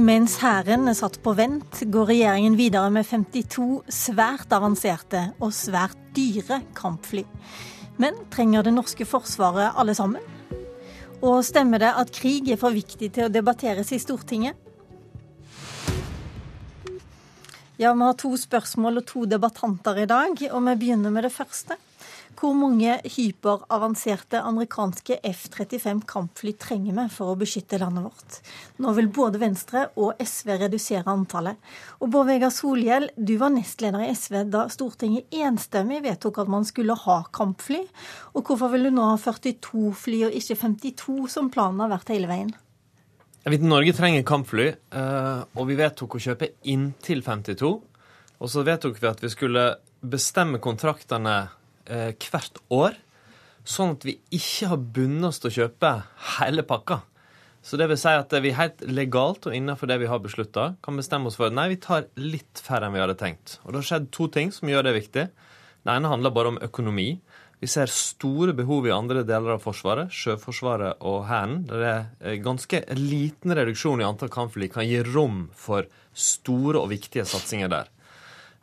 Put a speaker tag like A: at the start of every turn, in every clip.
A: Mens hæren er satt på vent, går regjeringen videre med 52 svært avanserte og svært dyre kampfly. Men trenger det norske forsvaret alle sammen? Og stemmer det at krig er for viktig til å debatteres i Stortinget? Ja, vi har to spørsmål og to debattanter i dag, og vi begynner med det første. Hvor mange hyperavanserte amerikanske F-35 kampfly trenger vi for å beskytte landet vårt? Nå vil både Venstre og SV redusere antallet. Og Bård Vegar Solhjell, du var nestleder i SV da Stortinget enstemmig vedtok at man skulle ha kampfly. Og hvorfor vil du nå ha 42 fly og ikke 52, som planen har vært hele veien?
B: Jeg vet Norge trenger kampfly, eh, og vi vedtok å kjøpe inntil 52. Og så vedtok vi at vi skulle bestemme kontraktene eh, hvert år, sånn at vi ikke har bundet oss til å kjøpe hele pakka. Så det vil si at vi helt legalt og innenfor det vi har beslutta, kan bestemme oss for at nei, vi tar litt færre enn vi hadde tenkt. Og det har skjedd to ting som gjør det viktig. Det ene handler bare om økonomi. Vi ser store behov i andre deler av Forsvaret, Sjøforsvaret og Hæren. Der det er ganske liten reduksjon i antall kampfly kan gi rom for store og viktige satsinger der.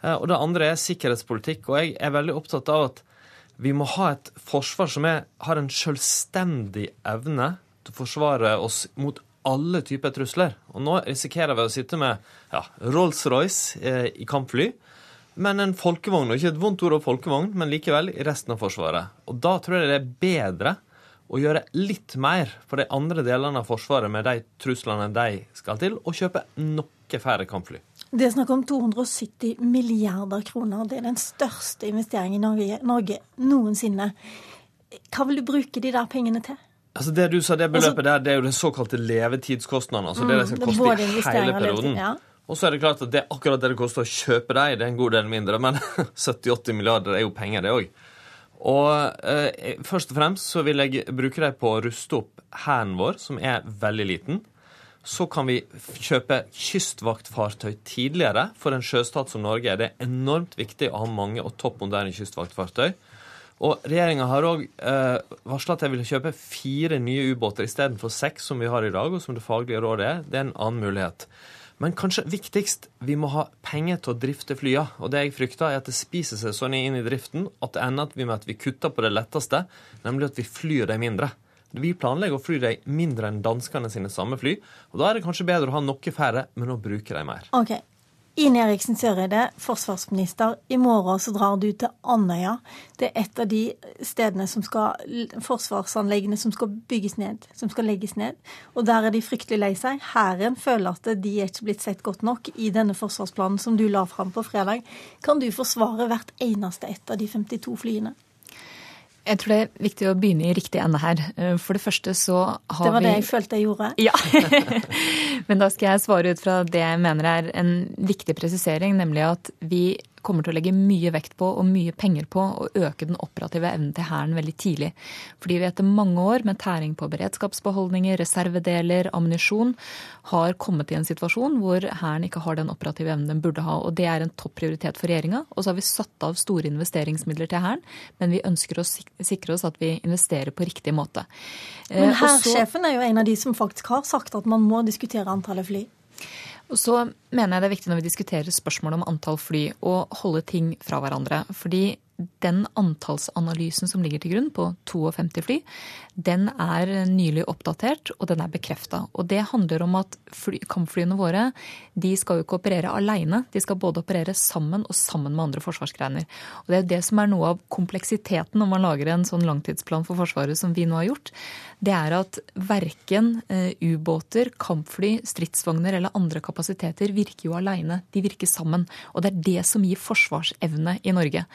B: Eh, og det andre er sikkerhetspolitikk. Og jeg er veldig opptatt av at vi må ha et forsvar som er, har en selvstendig evne til å forsvare oss mot alle typer trusler. Og nå risikerer vi å sitte med ja, Rolls-Royce eh, i kampfly, men en folkevogn, og ikke et vondt ord om folkevogn, men likevel i resten av Forsvaret. Og da tror jeg det er bedre å gjøre litt mer for de andre delene av Forsvaret med de truslene de skal til, og kjøpe noe færre kampfly.
A: Det er snakk om 270 milliarder kroner. Det er den største investeringen i Norge, noensinne. Hva vil du bruke de der pengene til?
B: Altså Det du sa, det beløpet altså, der, det er jo den såkalte levetidskostnaden. Altså det er det som koster koste i hele perioden. Ja. Og så er det klart at det er akkurat det det koster å kjøpe dem, det er en god del mindre. Men 70-80 milliarder er jo penger, det òg. Og eh, først og fremst så vil jeg bruke dem på å ruste opp hæren vår, som er veldig liten så kan vi kjøpe kystvaktfartøy tidligere. For en sjøstat som Norge er det enormt viktig å ha mange og topp moderne kystvaktfartøy. Og regjeringa har òg eh, varsla at de vil kjøpe fire nye ubåter istedenfor seks som vi har i dag, og som det faglige rådet er. Det er en annen mulighet. Men kanskje viktigst, vi må ha penger til å drifte flya. Og det jeg frykter, er at det spiser seg sånn inn i driften at det ender med at vi kutter på det letteste, nemlig at vi flyr de mindre. Vi planlegger å fly de mindre enn danskene sine samme fly. Og da er det kanskje bedre å ha noe færre, men å bruke de mer.
A: Ok. Ine Eriksen Søreide, forsvarsminister. I morgen så drar du til Andøya. Det er et av de stedene som skal, forsvarsanleggene som skal bygges ned, som skal legges ned. Og der er de fryktelig lei seg. Hæren føler at de er ikke blitt sett godt nok i denne forsvarsplanen som du la fram på fredag. Kan du forsvare hvert eneste ett av de 52 flyene?
C: Jeg tror det er viktig å begynne i riktig ende her. Eh, for det første så har vi
A: Det var vi... det jeg følte jeg gjorde.
C: Ja. Men da skal jeg svare ut fra det jeg mener er en viktig presisering, nemlig at vi kommer til å legge mye vekt på og mye penger på å øke den operative evnen til Hæren veldig tidlig. Fordi vi etter mange år med tæring på beredskapsbeholdninger, reservedeler, ammunisjon, har kommet i en situasjon hvor Hæren ikke har den operative evnen den burde ha. Og det er en topprioritet for regjeringa. Og så har vi satt av store investeringsmidler til Hæren, men vi ønsker å sikre oss at vi investerer på riktig måte.
A: Men eh, hærsjefen er jo en av de som faktisk har sagt at man må diskutere antallet fly.
C: Så mener jeg det er viktig når vi diskuterer spørsmålet om antall fly, å holde ting fra hverandre. Fordi den antallsanalysen som ligger til grunn på 52 fly, den er nylig oppdatert, og den er bekrefta. Og det handler om at fly, kampflyene våre de skal jo ikke operere aleine. De skal både operere sammen og sammen med andre forsvarsgreiner. Og det er det som er noe av kompleksiteten når man lager en sånn langtidsplan for Forsvaret som vi nå har gjort. Det er at verken eh, ubåter, kampfly, stridsvogner eller andre kapasiteter virker jo aleine. De virker sammen. Og det er det som gir forsvarsevne i Norge.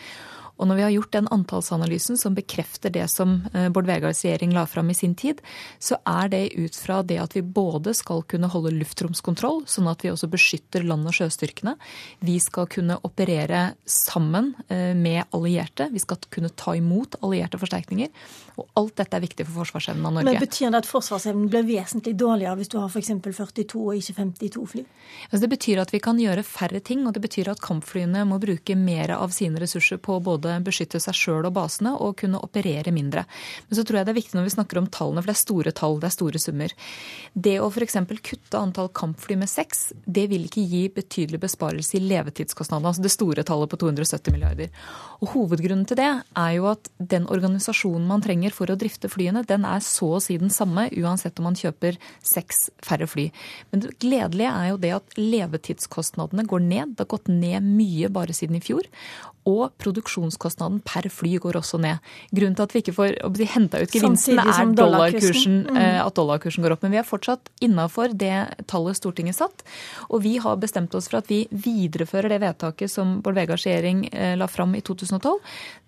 C: Og når vi har gjort den antallsanalysen som bekrefter det som Bård Bård Vegars regjering la fram i sin tid, så er det ut fra det at vi både skal kunne holde luftromskontroll, sånn at vi også beskytter land- og sjøstyrkene. Vi skal kunne operere sammen eh, med allierte. Vi skal kunne ta imot allierte forsterkninger. Og alt dette er viktig for forsvarsevnen av Norge.
A: Men Betyr det at forsvarsevnen blir vesentlig dårligere hvis du har f.eks. 42 og ikke 52 fly?
C: Altså det betyr at vi kan gjøre færre ting, og det betyr at kampflyene må bruke mer av sine ressurser på både både beskytte seg sjøl og basene og kunne operere mindre. Men så tror jeg det er viktig når vi snakker om tallene, for det er store tall, det er store summer. Det å f.eks. kutte antall kampfly med seks, det vil ikke gi betydelig besparelse i levetidskostnadene, altså det store tallet på 270 milliarder. Og Hovedgrunnen til det er jo at den organisasjonen man trenger for å drifte flyene, den er så å si den samme uansett om man kjøper seks færre fly. Men det gledelige er jo det at levetidskostnadene går ned. Det har gått ned mye bare siden i fjor. Og produksjonskostnaden per fly går også ned. Grunnen til at vi ikke får si, henta ut gevinsten, er dollarkursen, mm. Eh, at dollarkursen går opp. Men vi er fortsatt innafor det tallet Stortinget satt. Og vi har bestemt oss for at vi viderefører det vedtaket som Bård Vegars regjering eh, la fram i 2012,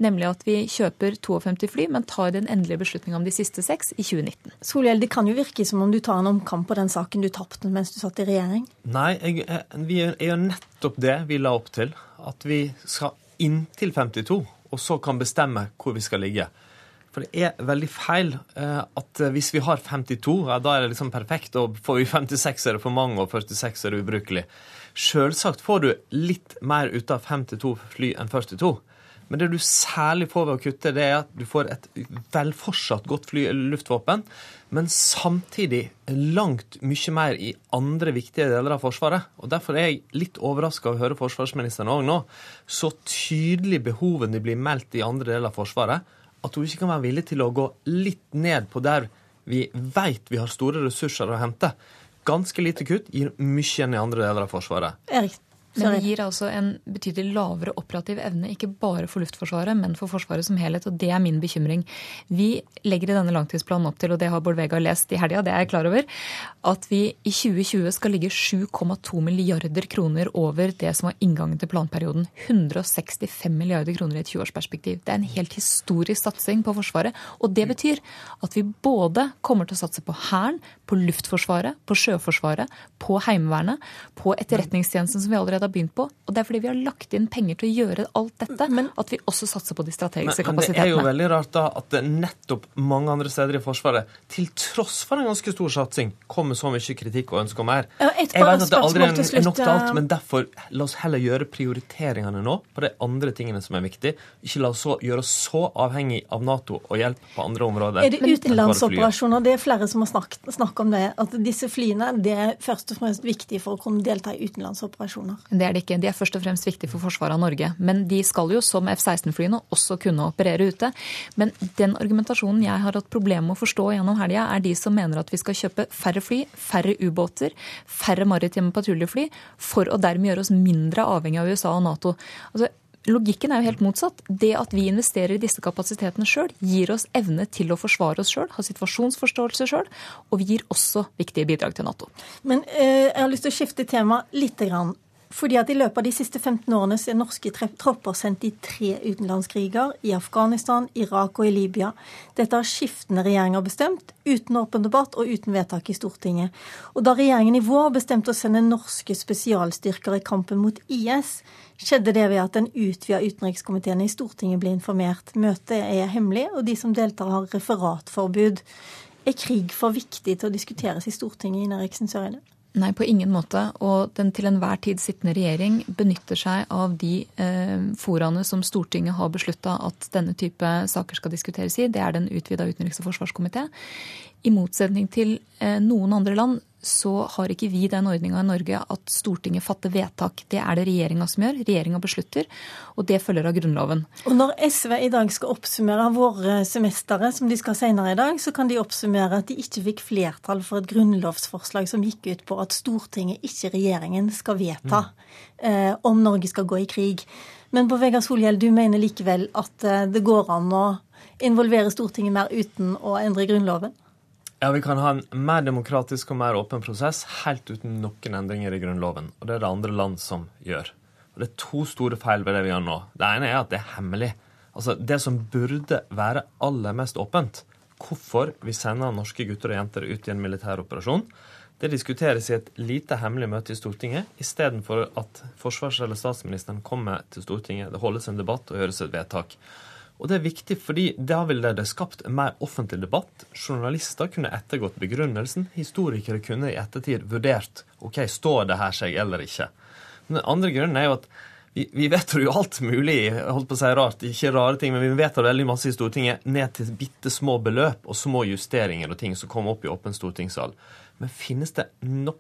C: nemlig at vi kjøper 52 fly, men tar den endelige beslutningen om de siste seks i 2019.
A: Solhjell, det kan jo virke som om du tar en omkamp på den saken du tapte mens du satt i regjering?
B: Nei, jeg, jeg, vi er nettopp det vi la opp til. At vi skal inntil 52, og så kan bestemme hvor vi skal ligge. For det er veldig feil eh, at eh, hvis vi har 52, ja, da er det liksom perfekt, og får vi 56 er det for mange, og 46 er det ubrukelig. Sjølsagt får du litt mer ut av 52 fly enn 42. Men det du særlig får ved å kutte, det er at du får et velfortsatt godt fly, luftvåpen, men samtidig langt mye mer i andre viktige deler av Forsvaret. Og Derfor er jeg litt overraska over å høre forsvarsministeren òg nå. Så tydelig behovene blir meldt i andre deler av Forsvaret, at hun ikke kan være villig til å gå litt ned på der vi veit vi har store ressurser å hente. Ganske lite kutt gir mye igjen i andre deler av Forsvaret.
A: Erik,
C: men det gir altså en betydelig lavere operativ evne, ikke bare for Luftforsvaret, men for Forsvaret som helhet. Og det er min bekymring. Vi legger i denne langtidsplanen opp til, og det har Bård Vegar lest i helga, det er jeg klar over, at vi i 2020 skal ligge 7,2 milliarder kroner over det som var inngangen til planperioden. 165 milliarder kroner i et 20-årsperspektiv. Det er en helt historisk satsing på Forsvaret. Og det betyr at vi både kommer til å satse på Hæren, på Luftforsvaret, på Sjøforsvaret, på Heimevernet, på Etterretningstjenesten, som vi allerede har begynt på. Og det er fordi vi har lagt inn penger til å gjøre alt dette, men, at vi også satser på de strategiske men, kapasitetene.
B: Men det er jo veldig rart da at det nettopp mange andre steder i Forsvaret, til tross for en ganske stor satsing, kommer så mye kritikk og ønsker mer.
A: Jeg vet at det aldri er,
B: nok til alt, men derfor la oss heller gjøre prioriteringene nå på de andre tingene som er viktige. Ikke la oss så, gjøre oss så avhengig av Nato og hjelp på andre områder.
A: Er det utenlandsoperasjoner? Det er flere som har snakket, snakket om det. At disse flyene det er først og fremst viktig for å kunne delta i utenlandsoperasjoner.
C: Det er det ikke. De er først og fremst viktige for forsvaret av Norge. Men de skal jo, som F-16-flyene, også kunne operere ute. Men den argumentasjonen jeg har hatt problemer med å forstå gjennom helga, er de som mener at vi skal kjøpe færre fly, færre ubåter, færre maritime patruljefly, for å dermed gjøre oss mindre avhengig av USA og Nato. Altså, Logikken er jo helt motsatt. Det at vi investerer i disse kapasitetene sjøl, gir oss evne til å forsvare oss sjøl, ha situasjonsforståelse sjøl, og vi gir også viktige bidrag til Nato.
A: Men eh, jeg har lyst til å skifte tema litt. Grann. Fordi at I løpet av de siste 15 årene så er norske tropper sendt i tre utenlandskriger. I Afghanistan, Irak og i Libya. Dette har skiftende regjeringer bestemt, uten åpen debatt og uten vedtak i Stortinget. Og Da regjeringen i vår bestemte å sende norske spesialstyrker i kampen mot IS, skjedde det ved at den utvida utenrikskomiteen i Stortinget ble informert. Møtet er hemmelig, og de som deltar, har referatforbud. Er krig for viktig til å diskuteres i Stortinget, Ine Eriksen Søreide?
C: Nei, på ingen måte. Og den til enhver tid sittende regjering benytter seg av de eh, foraene som Stortinget har beslutta at denne type saker skal diskuteres i. Det er den utvida utenriks- og forsvarskomité. I motsetning til eh, noen andre land så har ikke vi den ordninga i Norge at Stortinget fatter vedtak. Det er det regjeringa som gjør. Regjeringa beslutter, og det følger av Grunnloven.
A: Og når SV i dag skal oppsummere våre semestere, som de skal senere i dag, så kan de oppsummere at de ikke fikk flertall for et grunnlovsforslag som gikk ut på at Stortinget, ikke regjeringen, skal vedta eh, om Norge skal gå i krig. Men på Vegard Solhjell, du mener likevel at eh, det går an å involvere Stortinget mer uten å endre Grunnloven?
B: Ja, Vi kan ha en mer demokratisk og mer åpen prosess helt uten noen endringer i Grunnloven. Og det er det andre land som gjør. Og Det er to store feil ved det vi gjør nå. Det ene er at det er hemmelig. Altså, Det som burde være aller mest åpent, hvorfor vi sender norske gutter og jenter ut i en militær operasjon, det diskuteres i et lite hemmelig møte i Stortinget, istedenfor at forsvars- eller statsministeren kommer til Stortinget, det holdes en debatt og gjøres et vedtak. Og det er viktig fordi da ville det skapt en mer offentlig debatt. Journalister kunne ettergått begrunnelsen. Historikere kunne i ettertid vurdert ok, står det her seg eller ikke. Men den andre grunnen er jo at vi, vedtar jo alt mulig, holdt på å si rart, ikke rare ting, men vi vedtar veldig masse i Stortinget ned til bitte små beløp og små justeringer og ting som kommer opp i åpen stortingssal. Men finnes det noe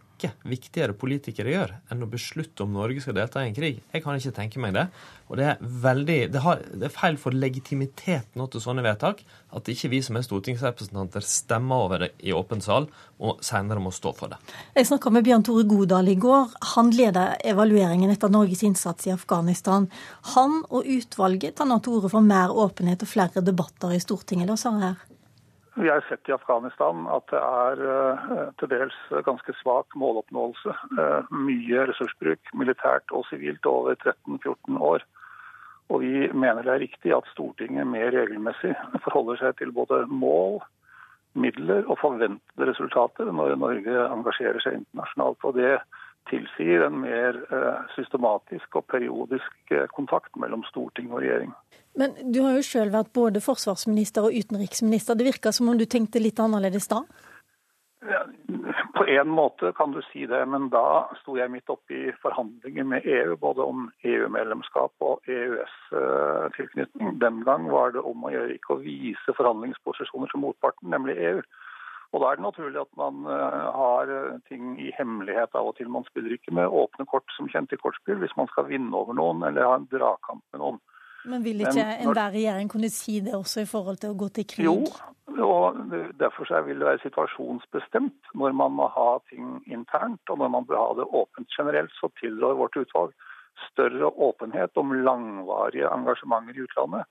B: viktigere politikere gjør enn å beslutte om Norge skal delta i en krig? Jeg kan ikke tenke meg det. Og det er, veldig, det, har, det er feil for legitimiteten til sånne vedtak at ikke vi som er stortingsrepresentanter stemmer over det i åpen sal og senere må stå for det.
A: Jeg snakka med Bjørn Tore Godal i går. Han leder evalueringen etter Norges innsats i Afghanistan. Han og utvalget tar nå til orde for mer åpenhet og flere debatter i Stortinget. Da, sa her.
D: Vi har sett i Afghanistan at det er uh, til dels ganske svak måloppnåelse. Uh, mye ressursbruk militært og sivilt over 13-14 år. Og vi mener det er riktig at Stortinget mer regelmessig forholder seg til både mål, midler og forventede resultater når Norge engasjerer seg internasjonalt. Og det tilsier en mer uh, systematisk og periodisk kontakt mellom storting og regjering.
A: Men du har jo sjøl vært både forsvarsminister og utenriksminister. Det virka som om du tenkte litt annerledes da?
D: Ja, på en måte kan du si det, men da sto jeg midt oppe i forhandlinger med EU, både om EU-medlemskap og EØS-tilknytning. Den gang var det om å gjøre ikke å vise forhandlingsposisjoner til motparten, nemlig EU. Og Da er det naturlig at man eh, har ting i hemmelighet av og til. Man spiller ikke med åpne kort som kjent i kortspill hvis man skal vinne over noen eller ha en dragkamp.
A: Men vil ikke enhver regjering kunne si det også i forhold til å gå til krig?
D: Jo, og derfor vil det være situasjonsbestemt når man må ha ting internt, og når man bør ha det åpent generelt, så tilrår vårt utvalg større åpenhet om langvarige engasjementer i utlandet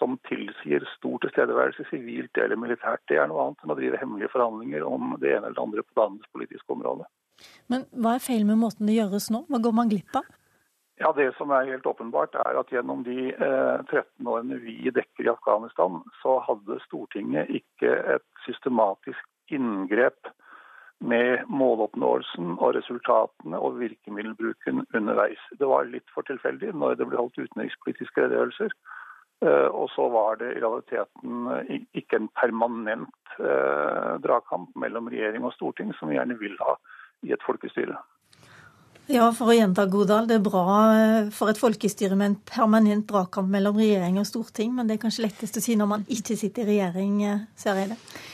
D: som tilsier stor tilstedeværelse sivilt eller militært. Det er noe annet enn å drive hemmelige forhandlinger om det ene eller det andre på landets politiske område.
A: Men hva er feil med måten det gjøres nå? Hva går man glipp av?
D: Ja, Det som er helt åpenbart, er at gjennom de eh, 13 årene vi dekker i Afghanistan, så hadde Stortinget ikke et systematisk inngrep med måloppnåelsen og resultatene og virkemiddelbruken underveis. Det var litt for tilfeldig når det ble holdt utenrikspolitiske redegjørelser. Eh, og så var det i realiteten eh, ikke en permanent eh, dragkamp mellom regjering og storting, som vi gjerne vil ha i et folkestyre.
A: Ja, for å gjenta Godal, det er bra eh, for et folkestyre med en permanent dragkamp mellom regjering og storting, men det er kanskje lettest å si når man ikke sitter i regjering, Søreide. jeg det.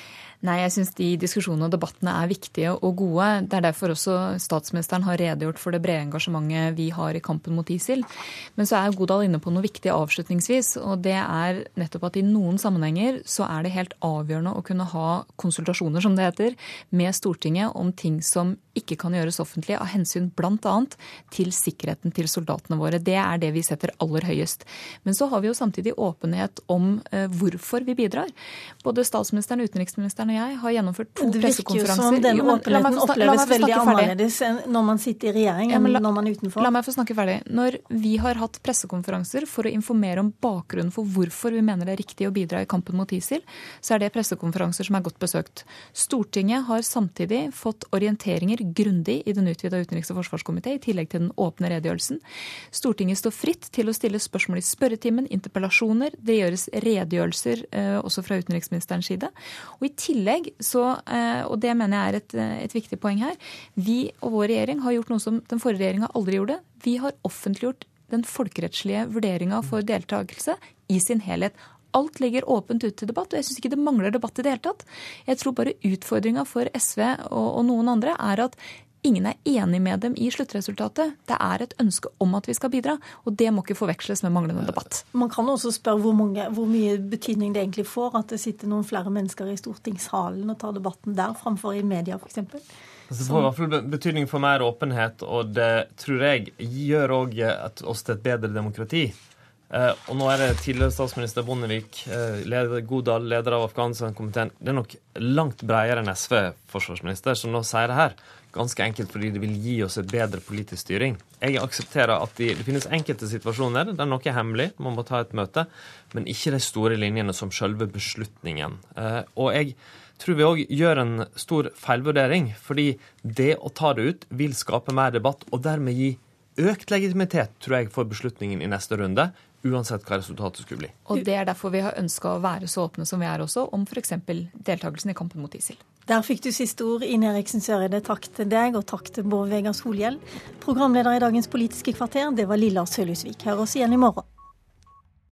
C: Nei, jeg syns de diskusjonene og debattene er viktige og gode. Det er derfor også statsministeren har redegjort for det brede engasjementet vi har i kampen mot ISIL. Men så er Godal inne på noe viktig avslutningsvis, og det er nettopp at i noen sammenhenger så er det helt avgjørende å kunne ha konsultasjoner, som det heter, med Stortinget om ting som ikke kan gjøres offentlig av hensyn bl.a. til sikkerheten til soldatene våre. Det er det vi setter aller høyest. Men så har vi jo samtidig åpenhet om uh, hvorfor vi bidrar. Både statsministeren, utenriksministeren og jeg har gjennomført to pressekonferanser.
A: Det virker jo som den åpenheten oppleves veldig annerledes når man sitter i regjering enn når man er utenfor.
C: La meg få snakke ferdig. Når vi har hatt pressekonferanser for å informere om bakgrunnen for hvorfor vi mener det er riktig å bidra i kampen mot ISIL, så er det pressekonferanser som er godt besøkt. Stortinget har samtidig fått orienteringer grundig i den utvida utenriks- og forsvarskomité, i tillegg til den åpne redegjørelsen. Stortinget står fritt til å stille spørsmål i spørretimen, interpellasjoner. Det gjøres redegjørelser eh, også fra utenriksministerens side. Og i tillegg så, eh, og det mener jeg er et, eh, et viktig poeng her, vi og vår regjering har gjort noe som den forrige regjeringa aldri gjorde. Vi har offentliggjort den folkerettslige vurderinga for deltakelse i sin helhet. Alt ligger åpent ut til debatt, og jeg syns ikke det mangler debatt i det hele tatt. Jeg tror bare utfordringa for SV og, og noen andre er at ingen er enig med dem i sluttresultatet. Det er et ønske om at vi skal bidra, og det må ikke forveksles med manglende debatt.
A: Man kan også spørre hvor, mange, hvor mye betydning det egentlig får at det sitter noen flere mennesker i stortingssalen og tar debatten der, framfor i media f.eks.
B: Altså, det får i hvert fall betydning for mer åpenhet, og det tror jeg gjør òg oss til et bedre demokrati. Eh, og nå er det tidligere statsminister Bondevik, eh, leder, Godal, leder av Afghanistan-komiteen. Det er nok langt bredere enn SV-forsvarsminister som nå sier det her. Ganske enkelt fordi det vil gi oss et bedre politisk styring. Jeg aksepterer at de, det finnes enkelte situasjoner der noe er hemmelig, man må ta et møte, men ikke de store linjene som selve beslutningen. Uh, og jeg tror vi òg gjør en stor feilvurdering, fordi det å ta det ut vil skape mer debatt, og dermed gi økt legitimitet, tror jeg, for beslutningen i neste runde uansett hva resultatet skulle bli.
C: Og Det er derfor vi har ønska å være så åpne som vi er også, om f.eks. deltakelsen i kampen mot ISIL.
A: Der fikk du siste ord, Ine Eriksen Søreide. Takk til deg, og takk til Bård Vegar Solhjell. Programleder i dagens Politiske kvarter, det var Lilla Sølhusvik. Hør oss igjen i morgen.